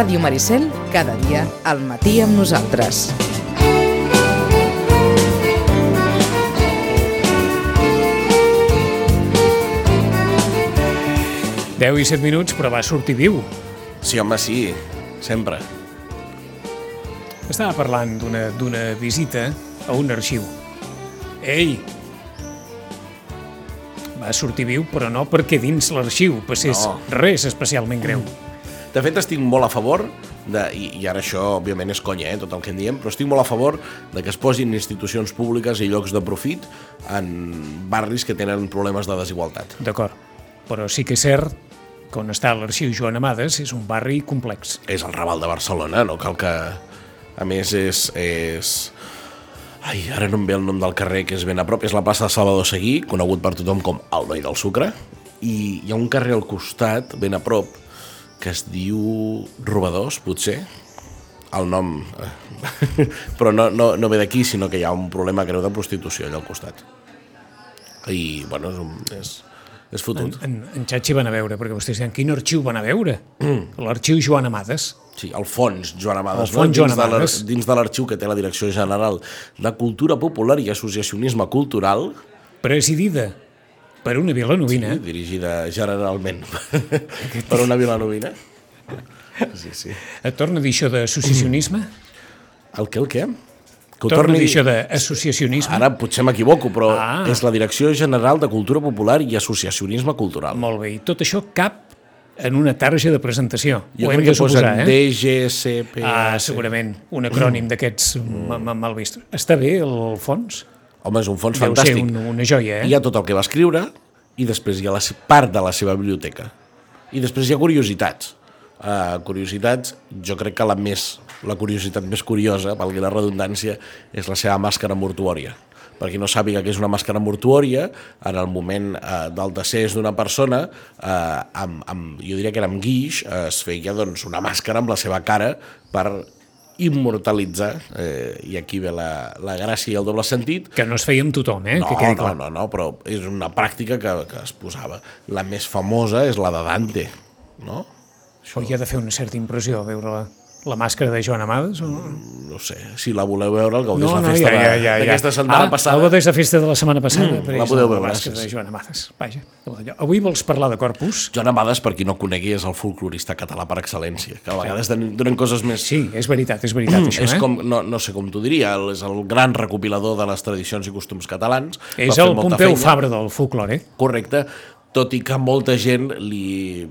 Ràdio Maricel, cada dia al matí amb nosaltres. Deu i set minuts, però va sortir viu. Sí, home, sí, sempre. Estava parlant d'una d'una visita a un arxiu. Ei! Va sortir viu, però no perquè dins l'arxiu passés No. res especialment greu. De fet, estic molt a favor, de, i, i ara això, òbviament, és conya, eh, tot el que en diem, però estic molt a favor de que es posin institucions públiques i llocs de profit en barris que tenen problemes de desigualtat. D'acord. Però sí que és cert que on està l'arxiu Joan Amades és un barri complex. És el Raval de Barcelona, no cal que... A més, és... és... Ai, ara no em ve el nom del carrer que és ben a prop, és la plaça de Salvador Seguí, conegut per tothom com el Noi del Sucre, i hi ha un carrer al costat, ben a prop, que es diu Robadors, potser, el nom... eh, Però no, no, no ve d'aquí, sinó que hi ha un problema greu de prostitució allà al costat. I, bueno, és, un, és, és fotut. En, en Xachi van a veure, perquè vostès diuen, quin arxiu van a veure? L'arxiu Joan Amades. Sí, el fons Joan Amades, El fons no? Joan dins, de l'ar- Amades. dins de l'arxiu que té la Direcció General de Cultura Popular i Associacionisme Cultural, presidida per una vilanovina, sí, dirigida generalment per una vilanovina. Sí, sí. et torna a dir això d'associacionisme? El què, el què? Que ho a torni... dir això d'associacionisme? Ara potser m'equivoco, però Ah. és la Direcció General de Cultura Popular i Associacionisme Cultural. Molt bé, i tot això cap en una tarja de presentació. Jo Ho hem de suposar, eh? DGCP... Ah, segurament, un acrònim d'aquests ma- mal vistos. Està bé el fons? Home, és un fons Deu fantàstic. un, una joia, eh? Hi ha tot el que va escriure i després hi ha la part de la seva biblioteca. I després hi ha curiositats. Uh, curiositats, jo crec que la més la curiositat més curiosa, valgui la redundància, és la seva màscara mortuòria. Per qui no sàpiga que és una màscara mortuòria, en el moment eh, del decés d'una persona, eh, amb, amb, jo diria que era amb guix, eh, es feia doncs, una màscara amb la seva cara per immortalitzar, eh, i aquí ve la, la gràcia i el doble sentit, Que no es feia amb tothom, eh? no, que quedi no, clar. no, no, però és una pràctica que, que es posava. La més famosa és la de Dante, no? O hi ha de fer una certa impressió veure la, la màscara de Joan Amades? O... no? Sé, si la voleu veure, el gaudís No, la no, festa ja, ja, ja, ja. setmana ah, passada. Algo des de festa de la setmana passada. Mm, la podeu veure, màscara sí, de. Joan Amades. Vaja. Avui vols parlar de Corpus? Joan Amades, per qui no conegui, és el folclorista català per excel·lència, que a vegades donen coses més... Sí, és veritat, és veritat, això, és eh? com, no, no sé com t'ho diria, el- és el gran recopilador de les tradicions i costums catalans. És el Pompeu feina. Fabra del folklore. Correcte, tot i que molta gent li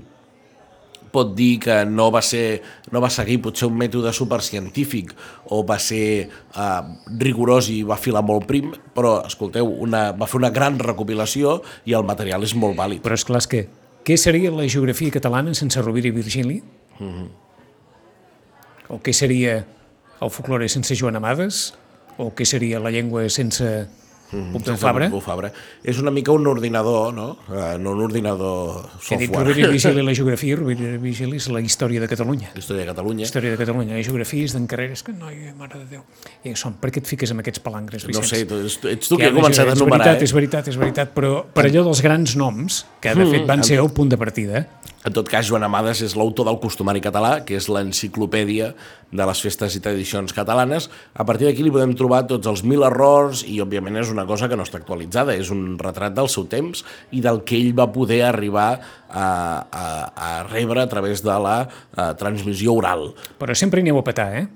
pot dir que no va ser no va seguir potser un mètode supercientífic o va ser eh, rigorós i va filar molt prim, però escolteu, una, va fer una gran recopilació i el material és molt vàlid. Però és clar, és que què seria la geografia catalana sense Rovira i Virgili? O què seria el folklore sense Joan Amades? O què seria la llengua sense Pompeu Fabra? Pompeu Fabra. És una mica un ordinador, no? Eh, no un ordinador He dit software. Rovira i Virgili la geografia, Rovira i Virgili és la història de Catalunya. Història de Catalunya. Història de Catalunya, la geografia és d'en Carreras, que noi, mare de Déu. I són, per què et fiques amb aquests palangres, No Vicenç? sé, tu- ets, tu Que que ha començat a és enumerar, veritat, eh? És veritat, és veritat, però per allò dels grans noms, que de fet van ser el punt de partida, En tot cas, Joan Amades és l'autor del Costumari Català, que és l'enciclopèdia de les festes i tradicions catalanes. A partir d'aquí li podem trobar tots els mil errors i, òbviament, és una cosa que no està actualitzada. És un retrat del seu temps i del que ell va poder arribar a, a, a rebre a través de la a, transmissió oral. però sempre hi aneu a petar, eh?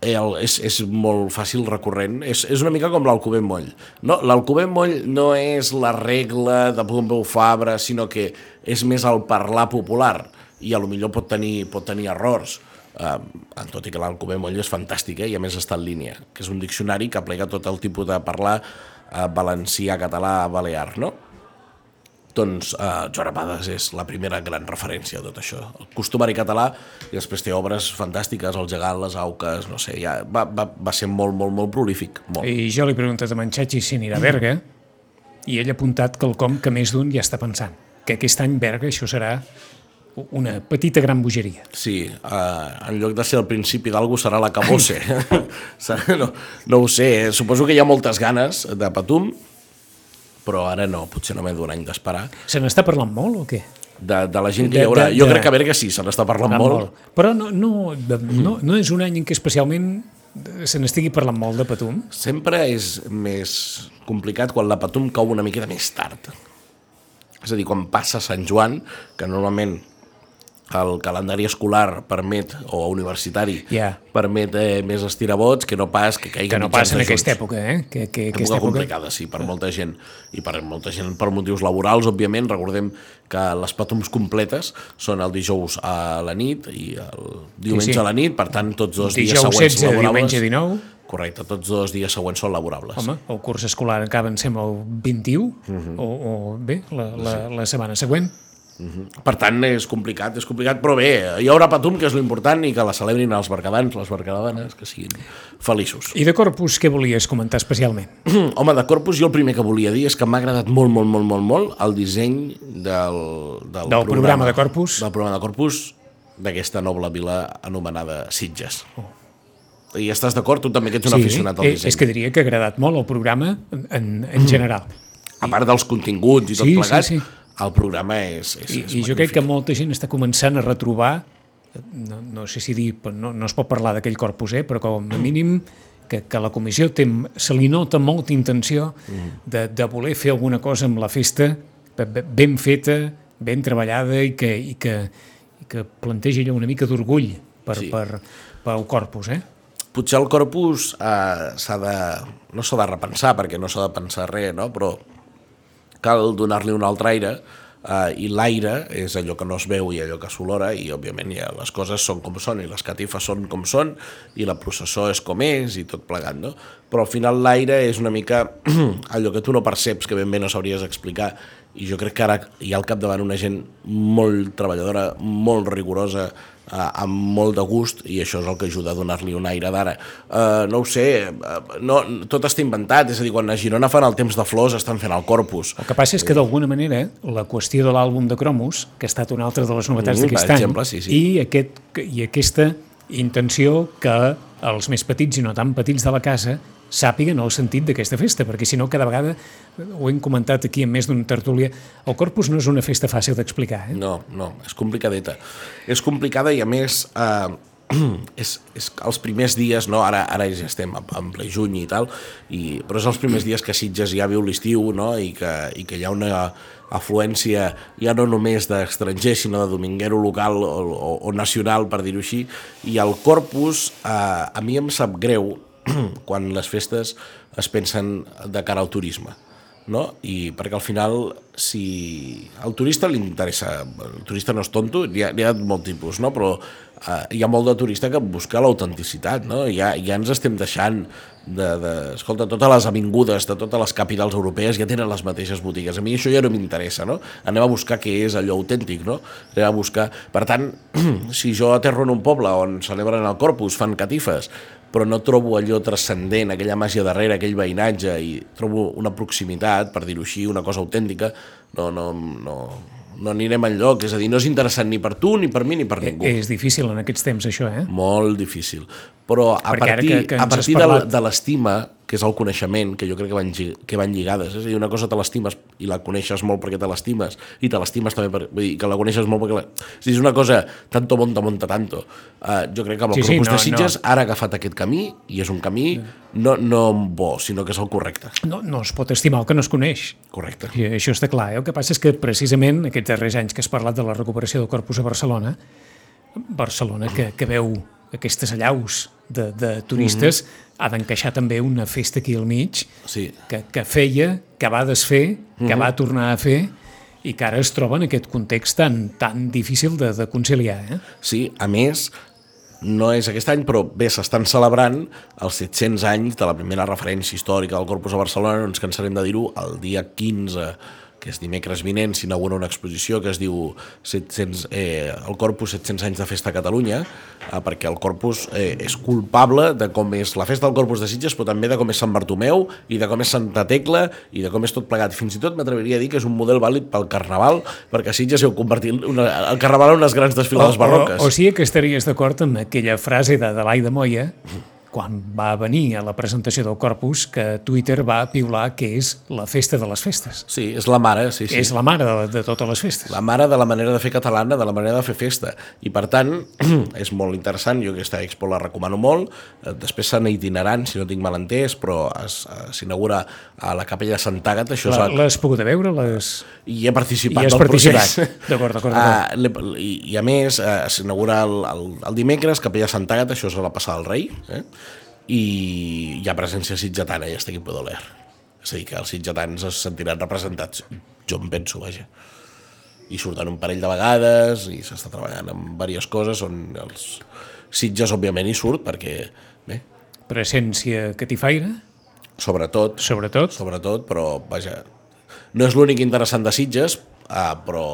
El, és, és molt fàcil recurrent, és, és una mica com l'Alcover Moll. No, L'Alcover Moll no és la regla de Pompeu Fabra, sinó que és més el parlar popular i a lo millor pot tenir, pot tenir errors. En tot i que l'Alcover Moll és fantàstic, eh? i a més està en línia, que és un diccionari que aplega tot el tipus de parlar uh, valencià, català, balear, no? Doncs uh, Joan Amades és la primera gran referència a tot això. El costumari català, i després té obres fantàstiques, el gegant, les auques, no sé, ja va, va, va ser molt, molt, molt prolífic. Molt. I jo li he preguntat a en Xachi si anirà a Berga, i ell ha apuntat quelcom que més d'un ja està pensant, que aquest any Berga això serà una petita gran bogeria. Sí, uh, en lloc de ser el principi d'algú serà la cabosse. No, no ho sé, eh? suposo que hi ha moltes ganes de Patum, però ara no, potser no m'he d'un any d'esperar. Se n'està parlant molt o què? de, de la gent que hi haurà. de- jo de- crec que a Berga sí, se n'està parlant Parlant molt. Però no, no, de, no, no és un any en què especialment se n'estigui parlant molt de Patum. Sempre és més complicat quan la Patum cau una miqueta més tard. És a dir, quan passa Sant Joan, que normalment el calendari escolar permet, o universitari, Ja. permet eh, més estirabots que no pas que caigui Que no passa en aquesta època, eh? Que, que, Època aquesta època... complicada, sí, per molta gent. I per molta gent per motius laborals, òbviament. Recordem que les patums completes són el dijous a la nit i el diumenge Sí, sí. a la nit, per tant, tots dos dies Dijous següents 16, laborables... diumenge 19. Correcte, tots dos dies següents són laborables. Home, el curs escolar acaba, em sembla, el 21, Mhm. o, o bé, la, la, la setmana següent. Per tant, és complicat, és complicat, però bé, hi haurà patum, que és l'important, i que la celebrin els bergadans, les bergadanes, que siguin feliços. I de Corpus, què volies comentar especialment? Home, de Corpus, jo el primer que volia dir és que m'ha agradat molt, molt, molt, molt, molt el disseny del, del, Del programa de Corpus? Del programa de Corpus d'aquesta noble vila anomenada Sitges. I estàs d'acord? Tu també que ets un aficionat al eh, disseny. és que diria que ha agradat molt el programa en, en, en general. A part dels continguts i tot Sí, sí, plegat, sí. El programa és, és, I, és I jo crec que molta gent està començant a retrobar, no, no sé si dir, no, no es pot parlar d'aquell corpus, eh, però com a mínim que, que la comissió té, se li nota molta intenció de, de voler fer alguna cosa amb la festa be- be- ben feta, ben treballada i que, i que, i que planteja allò una mica d'orgull per, Sí. sí. per, pel corpus, eh? potser el corpus eh, s'ha de... no s'ha de repensar, perquè no s'ha de pensar res, no? però cal donar-li un altre aire, eh, i l'aire és allò que no es veu i allò que s'olora, i òbviament ja les coses són com són, i les catifes són com són, i la processó és com és, i tot plegat, no? Però al final l'aire és una mica allò que tu no perceps, que ben bé no sabries explicar, i jo crec que ara hi ha al capdavant una gent molt treballadora, molt rigorosa, eh, amb molt de gust i això és el que ajuda a donar-li un aire d'ara. Eh, no ho sé, eh, no, tot està inventat, és a dir, quan a Girona fan el temps de flors estan fent el corpus. El que passa és que d'alguna manera la qüestió de l'àlbum de cromos, que ha estat una altra de les novetats Mm, d'aquest any, exemple, sí, sí. I, aquest, i aquesta intenció que els més petits i no tan petits de la casa sàpiguen el sentit d'aquesta festa, perquè si no cada vegada, ho hem comentat aquí en més d'una tertúlia, el Corpus no és una festa fàcil d'explicar. Eh? No, no, és complicadeta. És complicada i a més eh, és, és els primers dies, no? ara, ara ja estem en, ple juny i tal, i, però és els primers dies que Sitges ja viu l'estiu no? I, que, i que hi ha una afluència ja no només d'estrangers, sinó de dominguero local o, o, o nacional, per dir-ho així, i el corpus eh, a mi em sap greu quan les festes es pensen de cara al turisme no? I perquè al final si al turista li interessa el turista no és tonto, hi ha, hi ha molt tipus no? però eh, hi ha molt de turista que busca l'autenticitat no? ja, ja ens estem deixant de, de, escolta, totes les avingudes de totes les capitals europees ja tenen les mateixes botigues, a mi això ja no m'interessa no? anem a buscar què és allò autèntic no? anem a buscar, per tant si jo aterro en un poble on celebren el Corpus, fan catifes però no trobo allò transcendent, aquella màgia darrere, aquell veïnatge, i trobo una proximitat, per dir-ho així, una cosa autèntica, no, no, no, no anirem enlloc, és a dir, no és interessant ni per tu, ni per mi, ni per ningú. És difícil en aquests temps, això, eh? Molt difícil. Però a Perquè partir, que- que a partir de, parlat- de l'estima, que és el coneixement, que jo crec que van, que van lligades, és a dir, una cosa te l'estimes i la coneixes molt perquè te l'estimes, i te l'estimes també per, vull dir, que la coneixes molt perquè la... Dir, és una cosa tanto monta, monta tanto. Uh, jo crec que amb el Sí, sí, no, de Sitges ara ha agafat aquest camí, i és un camí no, no bo, sinó que és el correcte. No, no es pot estimar el que no es coneix. Correcte. I això està clar. Eh? El que passa és que precisament aquests darrers anys que has parlat de la recuperació del corpus a Barcelona, Barcelona que, que veu aquestes allaus de, de turistes, mm -hmm. ha d'encaixar també una festa aquí al mig Sí. que, que feia, que va desfer, que va tornar a fer i que ara es troba en aquest context tan, tan difícil de, de conciliar. Eh? Sí, a més, no és aquest any, però bé, s'estan celebrant els 700 anys de la primera referència històrica del Corpus a Barcelona, no ens cansarem de dir-ho, el dia 15 que és dimecres vinent, s'inaugura una exposició que es diu 700, eh, el Corpus 700 anys de festa a Catalunya, eh, perquè el Corpus eh, és culpable de com és la festa del Corpus de Sitges, però també de com és Sant Bartomeu i de com és Santa Tecla i de com és tot plegat. Fins i tot m'atreviria a dir que és un model vàlid pel Carnaval, perquè Sitges heu convertit una, el Carnaval en unes grans desfilades barroques. O, o sigui que estaries d'acord amb aquella frase de Moya quan va venir a la presentació del Corpus, que Twitter va piular que és la festa de les festes. Sí, és la mare, sí, sí. És la mare de, de totes les festes. La mare de la manera de fer catalana, de la manera de fer festa. I per tant, és molt interessant, jo aquesta expo la recomano molt. Eh, Després s'han itinerant, si no tinc mal entès, però eh, s'inaugura a la capella de Sant Àgat, això La-. L'has pogut veure? Les... I he participat I has del participat. procés. D'acord, d'acord, Ah, i, I a més, eh, s'inaugura el, el, el dimecres, capella de Sant Àgat, això és a la passada del rei, eh? I hi ha presència sitgetana, i estic en doler. És a dir, que els sitgetans es sentiran representats, jo em penso, vaja. I surten un parell de vegades, i s'està treballant en diverses coses, on els Sitges, òbviament, hi surt, perquè, bé, Presència catifaire, sobretot, sobretot. sobretot, però vaja, no és l'únic interessant de Sitges, ah, però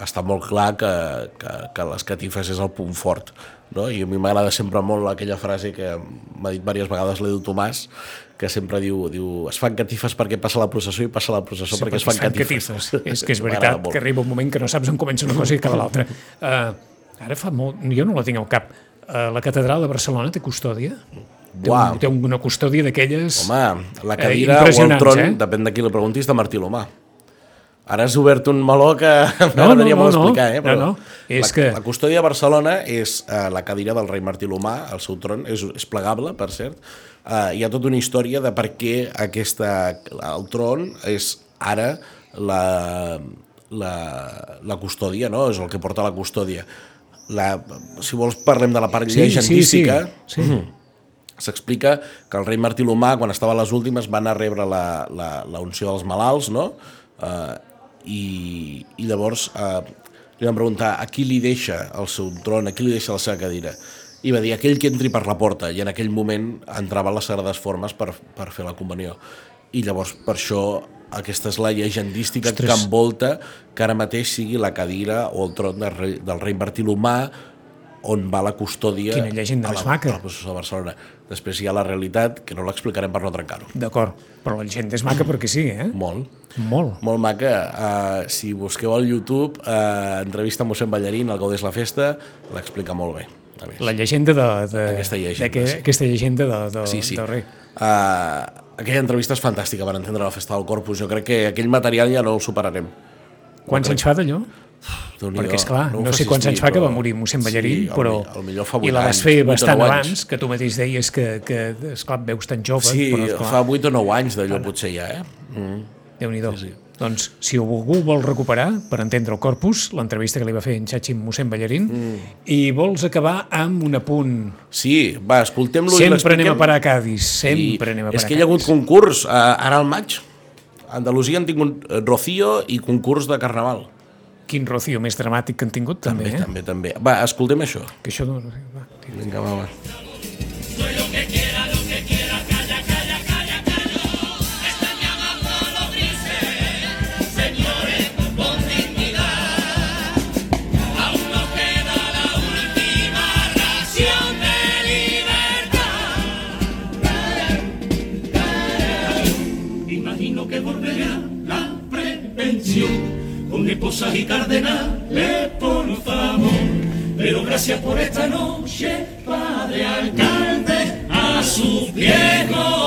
està molt clar que, que, que les catifes és el punt fort. No? I a mi m'agrada sempre molt aquella frase que m'ha dit diverses vegades l'Edu Tomàs, que sempre diu, diu es fan catifes perquè passa la processó i passa la processó perquè es fan catifes. És que és veritat que arriba un moment que no saps on comença una cosa i acaba l'altra. Uh, ara fa molt... Jo no la tinc al cap. Uh, la catedral de Barcelona té custòdia? Té, un, té una custòdia d'aquelles... Home, la Eh, cadira o el tron, eh? depèn de qui li preguntis, de Martí Lomà. Ara has obert un meló que No, m'agradaria no, no, molt no. explicar, eh? No, no. És la, que- la custòdia de Barcelona és uh, la cadira del rei Martí Lomà, el seu tron, és, és plegable, per cert. Uh, hi ha tota una història de per què aquesta, el tron és ara la, la, la custòdia, no? És el que porta la custòdia. La, si vols parlem de la part Sí, sí, llegendística, sí, sí. s'explica que el rei Martí l'Humà, quan estava a les últimes, va anar a rebre la, la, la unció dels malalts, no? Uh, i, I llavors uh, li van preguntar a qui li deixa el seu tron, a qui li deixa la seva cadira. I va dir, aquell que entri per la porta, i en aquell moment entrava les sagrades formes per, per fer la comunió. I llavors, per això, aquesta és la llegendística Ostres. que envolta que ara mateix sigui la cadira o el tron del rei, del rei Martí l'Humà, on va la custòdia Quina llegenda a la, maca. a la processó de Barcelona. Després hi ha la realitat, que no l'explicarem per no trencar-ho. D'acord, però la gent és maca perquè sí, eh? Molt, Molt. molt maca. Uh, si busqueu al YouTube, uh, entrevista a mossèn Ballarín, el Gaudés la Festa, l'explica molt bé. A més. La llegenda de... de Aquesta llegenda, de que, sí. Aquesta llegenda de, de, Sí, sí. del rei. Uh, aquella entrevista és fantàstica per entendre la festa del Corpus. Jo crec que aquell material ja no el superarem. Quants anys fa d'allò? Perquè, és clar, ho no, sé quants anys fa que però- va morir mossèn Ballarín, sí, el però... el millor fa I la vas fer bastant abans, que tu mateix deies que, que esclar, et veus tan jove, Sí, però esclar, fa 8 o 9 anys d'allò potser ja, eh? Mm. Déu-n'hi-do. Sí, sí. Doncs, si algú vol recuperar, per entendre el corpus, l'entrevista que li va fer en Xachi mossèn Ballarín, mm. i vols acabar amb un apunt... Sí, va, escoltem-lo i Sempre l'expliquem. anem a parar a Cádiz, sempre I anem a parar És que hi ha hagut concurs, eh, ara al maig. Andalusia han tingut eh, Rocío i concurs de Carnaval. Quin rocío més dramàtic que han tingut, també, També, eh? també, també. Va, escoltem això. Que això no... Va, tira. Vinga, va, va. Esposas y cardenales, por favor. Pero gracias por esta noche, padre alcalde, a su viejo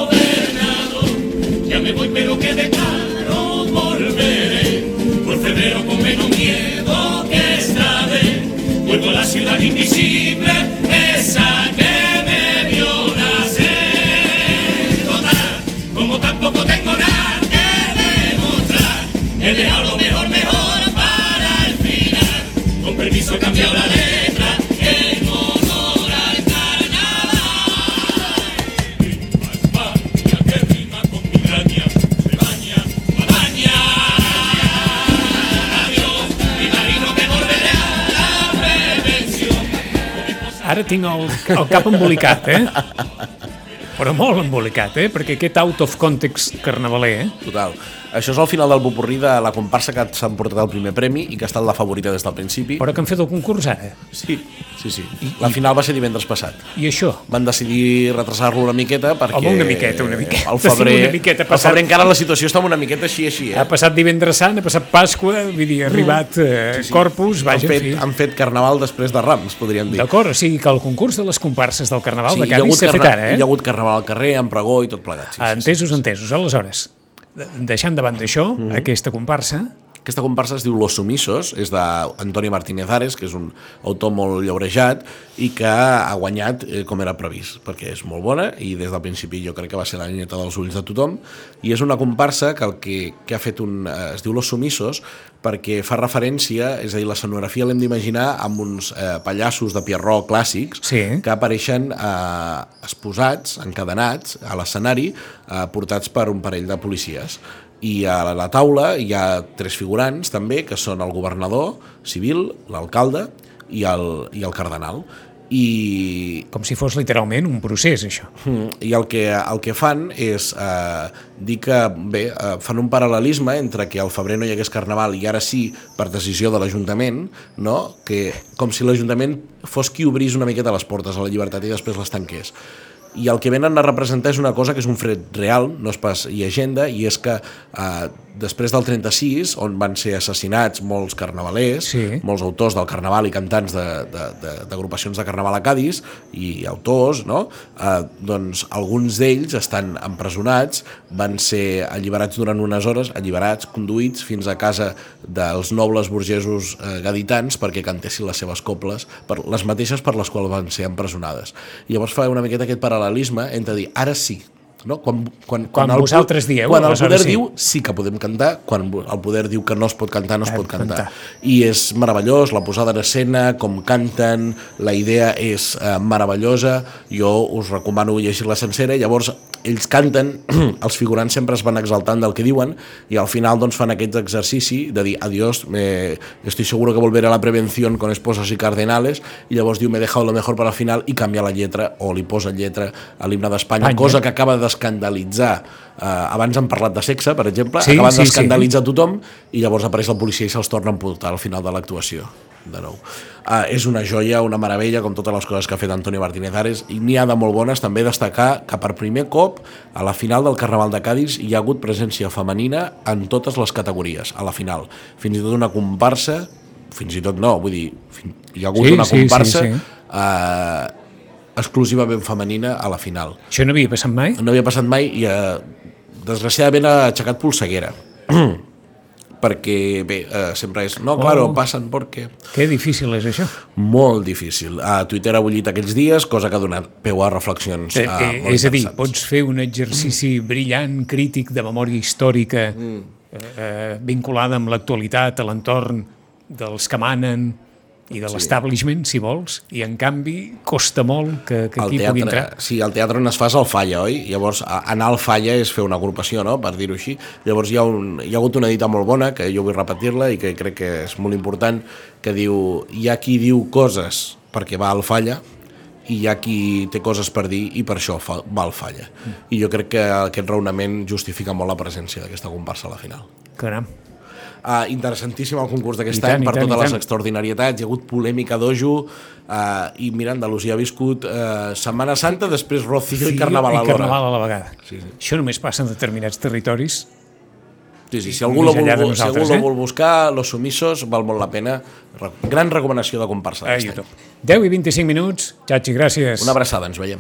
tinc el, el cap embolicat, eh? Però molt embolicat, eh? Perquè aquest out of context carnavaler, eh? Total. Això és al final del popurrí de la comparsa que s'ha emportat el primer premi i que ha estat la favorita des del principi. Però que han fet el concurs ara. Sí, sí, sí. La final va ser divendres passat. I això? Van decidir retrasar-lo una miqueta perquè... Home, una miqueta, una miqueta. Al febrer, Una miqueta, al passat- febrer encara la situació està una miqueta així, així, eh? Ha passat divendres sant, ha passat Pasqua, vull dir, ha arribat eh, Corpus, han, vaja, en fet, fi. han fet carnaval després de Rams, podríem dir. D'acord, o sigui que el concurs de les comparses del Carnaval de hi ha Cádiz s'ha fet ara, eh? Hi ha hagut carnaval al carrer, amb pregó i tot plegat. Sí, sí, sí. Entesos, entesos. Aleshores, de- deixant de banda això, Mhm. aquesta comparsa, Aquesta comparsa es diu Los Sumisos, és d'Antoni Martínez Ares, que és un autor molt llaurejat i que ha guanyat eh, com era previst, perquè és molt bona i des del principi jo crec que va ser la nieta dels ulls de tothom i és una comparsa que, el que, que ha fet un... Eh, es diu Los Sumisos perquè fa referència, és a dir, la escenografia l'hem d'imaginar amb uns eh, pallassos de Pierrot clàssics Sí. que apareixen eh, exposats, encadenats a l'escenari, eh, portats per un parell de policies. I a la taula hi ha tres figurants també, que són el governador civil, l'alcalde i, el, i el cardenal. I, com si fos literalment un procés, això. Mm, I el que, el que fan és eh, dir que, bé, eh, fan un paral·lelisme entre que al febrer no hi hagués carnaval i ara sí, per decisió de l'Ajuntament, no? que com si l'Ajuntament fos qui obrís una miqueta les portes a la llibertat i després les tanqués. I el que venen a representar és una cosa que és un fred real, no és pas llegenda, i és que eh, després del 36, on van ser assassinats molts carnavalers, Sí. molts autors del carnaval i cantants de- de- de- d'agrupacions de, de carnaval a Cádiz i autors, no? eh, doncs alguns d'ells estan empresonats, van ser alliberats durant unes hores, alliberats, conduïts fins a casa dels nobles burgesos eh, gaditans perquè cantessin les seves coples, per les mateixes per les quals van ser empresonades. I llavors fa una miqueta aquest paral·lelisme entre dir, ara sí, no? Quan, quan, Quan el, vosaltres dieu, quan el poder sí. diu sí que podem cantar, quan el poder diu que no es pot cantar, no es Eh, pot cantar. cantar. I és meravellós, la posada en escena, com canten, la idea és eh, meravellosa, jo us recomano llegir-la sencera, llavors ells canten, els figurants sempre es van exaltant del que diuen, i al final doncs, fan aquest exercici de dir adiós, me, estoy seguro que volveré a la prevención con esposas y cardenales, i llavors diu me he dejado lo mejor para el final, i canvia la lletra, o li posa lletra a l'himne d'Espanya, Espanya. cosa que acaba d'escandalitzar. Eh, abans hem parlat de sexe, per exemple, Sí, acaben sí, d'escandalitzar tothom i llavors apareix la policia i se'ls torna a emportar al final de l'actuació de nou. Uh, és una joia, una meravella, com totes les coses que ha fet Antonio Martínez Ares, i n'hi ha de molt bones. També destacar que per primer cop, a la final del Carnaval de Cádiz, hi ha hagut presència femenina en totes les categories, a la final. Fins i tot una comparsa, fins i tot no, vull dir, hi ha hagut Sí, una sí, sí, comparsa sí. eh, exclusivament femenina a la final Això no havia passat mai? no havia passat mai i eh, desgraciadament ha aixecat polseguera perquè bé, eh, sempre és no, claro, Oh. passen perquè Que difícil és això. molt difícil. A Twitter ha bullit aquells dies, cosa que ha donat peu a reflexions Eh, eh, eh, molt és a dir, pots fer un exercici brillant, crític, de memòria històrica, Mm. eh, vinculada amb l'actualitat, a l'entorn dels que manen i de l'establishment, si vols, i en canvi costa molt que, que el aquí pugui teatre, entrar. sí, el teatre on es fa és al Falla, oi? Llavors, anar al Falla és fer una agrupació, no?, per dir-ho així. Llavors, hi ha, un, hi ha hagut una dita molt bona, que jo vull repetir-la i que crec que és molt important, que diu, hi ha qui diu coses perquè va al Falla i hi ha qui té coses per dir i per això fa, va al Falla. Mm. I jo crec que aquest raonament justifica molt la presència d'aquesta comparsa a la final. Caram. Uh, interessantíssim el concurs d'aquest any per tant, totes les extraordinarietats, hi ha hagut polèmica d'Ojo uh, i mira, Andalusia ha viscut uh, Setmana Santa, després Rocío i Carnaval i alhora. Carnaval a la vegada. Sí, sí. Això només passa en determinats territoris. Sí, sí, si algú, lo vol, si algú eh? vol buscar, Los Sumisos, val molt la pena. Gran recomanació de comparsa A. YouTube. 10 i 25 minuts. Xachi, gràcies. Una abraçada, ens veiem.